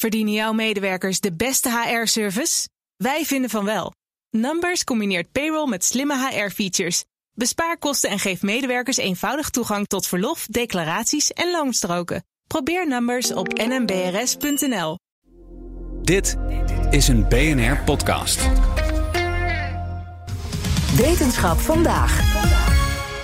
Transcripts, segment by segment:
Verdienen jouw medewerkers de beste HR-service? Wij vinden van wel. Numbers combineert payroll met slimme HR-features. Bespaar kosten en geef medewerkers eenvoudig toegang tot verlof, declaraties en loonstroken. Probeer Numbers op nmbrs.nl. Dit is een BNR-podcast. Wetenschap vandaag.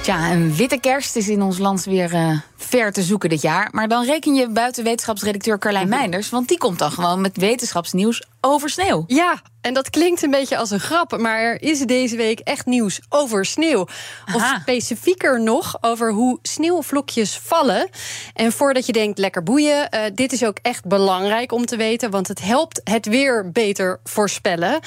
Tja, een witte kerst is in ons land weer uh, ver te zoeken dit jaar. Maar dan reken je buiten wetenschapsredacteur Carlijn Meinders... want die komt dan gewoon met wetenschapsnieuws over sneeuw. Ja, en dat klinkt een beetje als een grap... maar er is deze week echt nieuws over sneeuw. Of specifieker nog over hoe sneeuwvlokjes vallen. En voordat je denkt, lekker boeien... Uh, dit is ook echt belangrijk om te weten... want het helpt het weer beter voorspellen.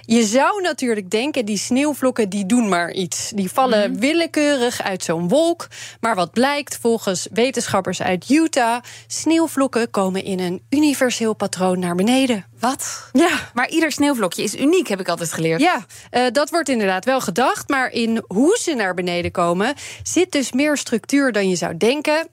Je zou natuurlijk denken, die sneeuwvlokken die doen maar iets. Die vallen mm. willekeurig uit zo'n wolk. Maar wat blijkt volgens wetenschappers uit Utah... sneeuwvlokken komen in een universeel patroon naar beneden. Wat? Ja. Maar ieder sneeuwvlokje is uniek, heb ik altijd geleerd. Ja, uh, dat wordt inderdaad wel gedacht. Maar in hoe ze naar beneden komen... zit dus meer structuur dan je zou denken.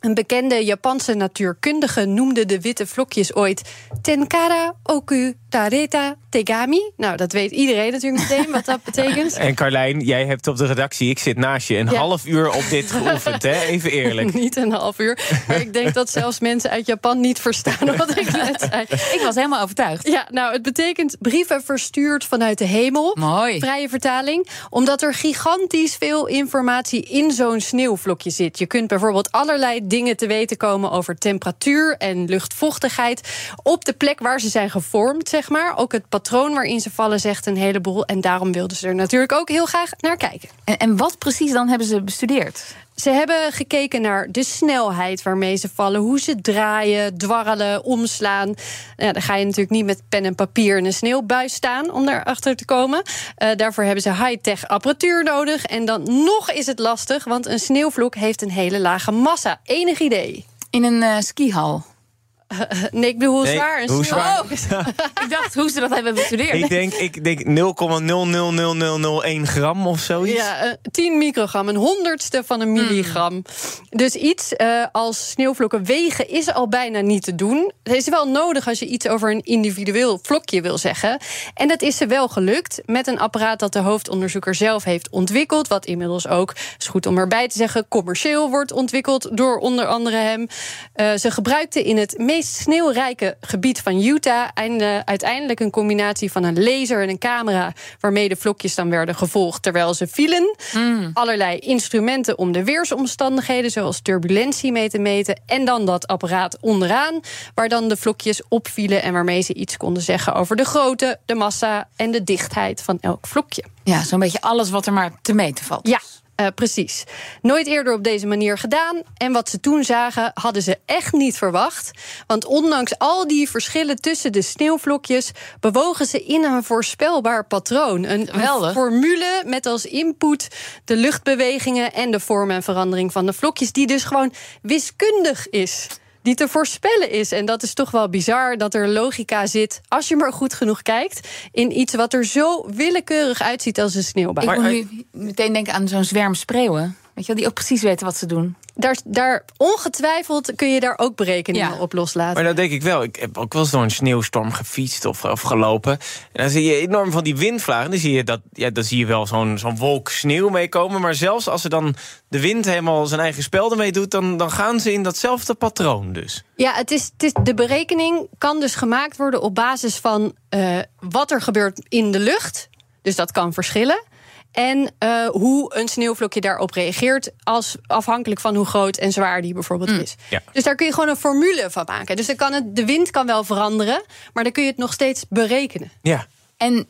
Een bekende Japanse natuurkundige noemde de witte vlokjes ooit Tenkara Oku Tareta Tegami. Nou, dat weet iedereen natuurlijk meteen wat dat betekent. En Carlijn, jij hebt op de redactie, ik zit naast je, een half uur op dit geoefend, hè? Even eerlijk. niet een half uur. Maar ik denk dat zelfs mensen uit Japan niet verstaan wat ik net zei. Ik was helemaal overtuigd. Ja, nou, het betekent brieven verstuurd vanuit de hemel. Mooi. Vrije vertaling. Omdat er gigantisch veel informatie in zo'n sneeuwvlokje zit. Je kunt bijvoorbeeld allerlei dingen te weten komen over temperatuur en luchtvochtigheid. Op de plek waar ze zijn gevormd, zeg maar. Ook het patroon waarin ze vallen zegt een heleboel. En daarom wilden ze er natuurlijk ook heel graag naar kijken. En, en wat precies dan hebben ze bestudeerd? Ze hebben gekeken naar de snelheid waarmee ze vallen, hoe ze draaien, dwarrelen, omslaan. Nou, dan ga je natuurlijk niet met pen en papier in een sneeuwbuis staan om daarachter te komen. Uh, daarvoor hebben ze high-tech apparatuur nodig. En dan nog is het lastig, want een sneeuwvlok heeft een hele lage massa. Enig idee? In een uh, skihal. nee, ik bedoel, hoe nee, zwaar? Hoe zwaar? Oh, ik dacht hoe ze dat hebben bestudeerd. Ik denk, ik denk 0,000001 gram of zoiets. Ja, uh, 10 microgram, een honderdste van een milligram. Mm. Dus iets uh, als sneeuwvlokken wegen is al bijna niet te doen. Het is wel nodig als je iets over een individueel vlokje wil zeggen. En dat is ze wel gelukt met een apparaat dat de hoofdonderzoeker zelf heeft ontwikkeld. Wat inmiddels ook, is goed om erbij te zeggen, commercieel wordt ontwikkeld door onder andere hem. Uh, ze gebruikte in het meest sneeuwrijke gebied van Utah. En, uh, uiteindelijk een combinatie van een laser en een camera. waarmee de vlokjes dan werden gevolgd terwijl ze vielen. Mm. Allerlei instrumenten om de weersomstandigheden, zoals turbulentie, mee te meten. En dan dat apparaat onderaan, waar dan de vlokjes opvielen. en waarmee ze iets konden zeggen over de grootte, de massa en de dichtheid van elk vlokje. Ja, zo'n beetje alles wat er maar te meten valt. Ja. Uh, precies. Nooit eerder op deze manier gedaan. En wat ze toen zagen, hadden ze echt niet verwacht. Want ondanks al die verschillen tussen de sneeuwvlokjes, bewogen ze in een voorspelbaar patroon. Een, een formule met als input de luchtbewegingen en de vorm en verandering van de vlokjes, die dus gewoon wiskundig is die te voorspellen is. En dat is toch wel bizar dat er logica zit, als je maar goed genoeg kijkt, in iets wat er zo willekeurig uitziet als een sneeuwbaan. Ik moet nu meteen denken aan zo'n zwerm spreeuwen. Weet je wel, die ook precies weten wat ze doen. Daar, daar, ongetwijfeld kun je daar ook berekeningen ja. op loslaten. Maar dat denk ik wel. Ik heb ook wel zo'n sneeuwstorm gefietst of, of gelopen. En dan zie je enorm van die windvlagen. Dan zie je, dat, ja, dan zie je wel zo'n zo'n wolk sneeuw meekomen. Maar zelfs als er dan de wind helemaal zijn eigen spel ermee doet... Dan, dan gaan ze in datzelfde patroon dus. Ja, het is, het is, de berekening kan dus gemaakt worden op basis van uh, wat er gebeurt in de lucht. Dus dat kan verschillen. En uh, hoe een sneeuwvlokje daarop reageert, als, afhankelijk van hoe groot en zwaar die bijvoorbeeld mm. is. Ja. Dus daar kun je gewoon een formule van maken. Dus dan kan het, de wind kan wel veranderen, maar dan kun je het nog steeds berekenen. Ja. En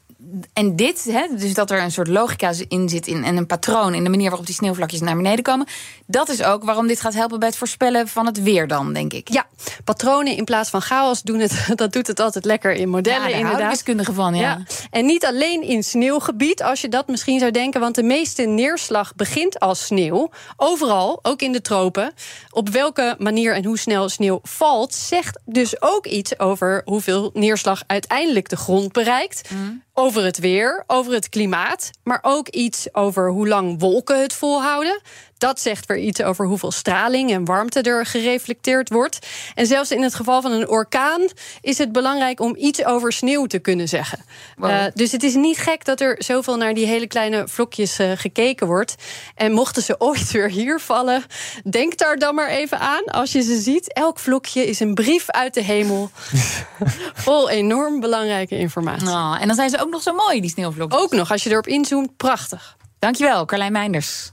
en dit, hè, dus dat er een soort logica in zit in, en een patroon in de manier waarop die sneeuwvlakjes naar beneden komen, dat is ook waarom dit gaat helpen bij het voorspellen van het weer dan, denk ik. Ja, patronen in plaats van chaos doen het, dat doet het altijd lekker in modellen. Ja, inderdaad. wiskundige van, ja. ja. En niet alleen in sneeuwgebied, als je dat misschien zou denken, want de meeste neerslag begint als sneeuw. Overal, ook in de tropen. Op welke manier en hoe snel sneeuw valt, zegt dus ook iets over hoeveel neerslag uiteindelijk de grond bereikt. Mm over het weer, over het klimaat, maar ook iets over hoe lang wolken het volhouden. Dat zegt weer iets over hoeveel straling en warmte er gereflecteerd wordt. En zelfs in het geval van een orkaan is het belangrijk om iets over sneeuw te kunnen zeggen. Wow. Uh, dus het is niet gek dat er zoveel naar die hele kleine vlokjes uh, gekeken wordt. En mochten ze ooit weer hier vallen, denk daar dan maar even aan als je ze ziet. Elk vlokje is een brief uit de hemel. Vol enorm belangrijke informatie. Oh, en dan zijn ze ook nog zo mooi, die sneeuwvlokjes. Ook nog, als je erop inzoomt, prachtig. Dankjewel, Carlijn Meinders.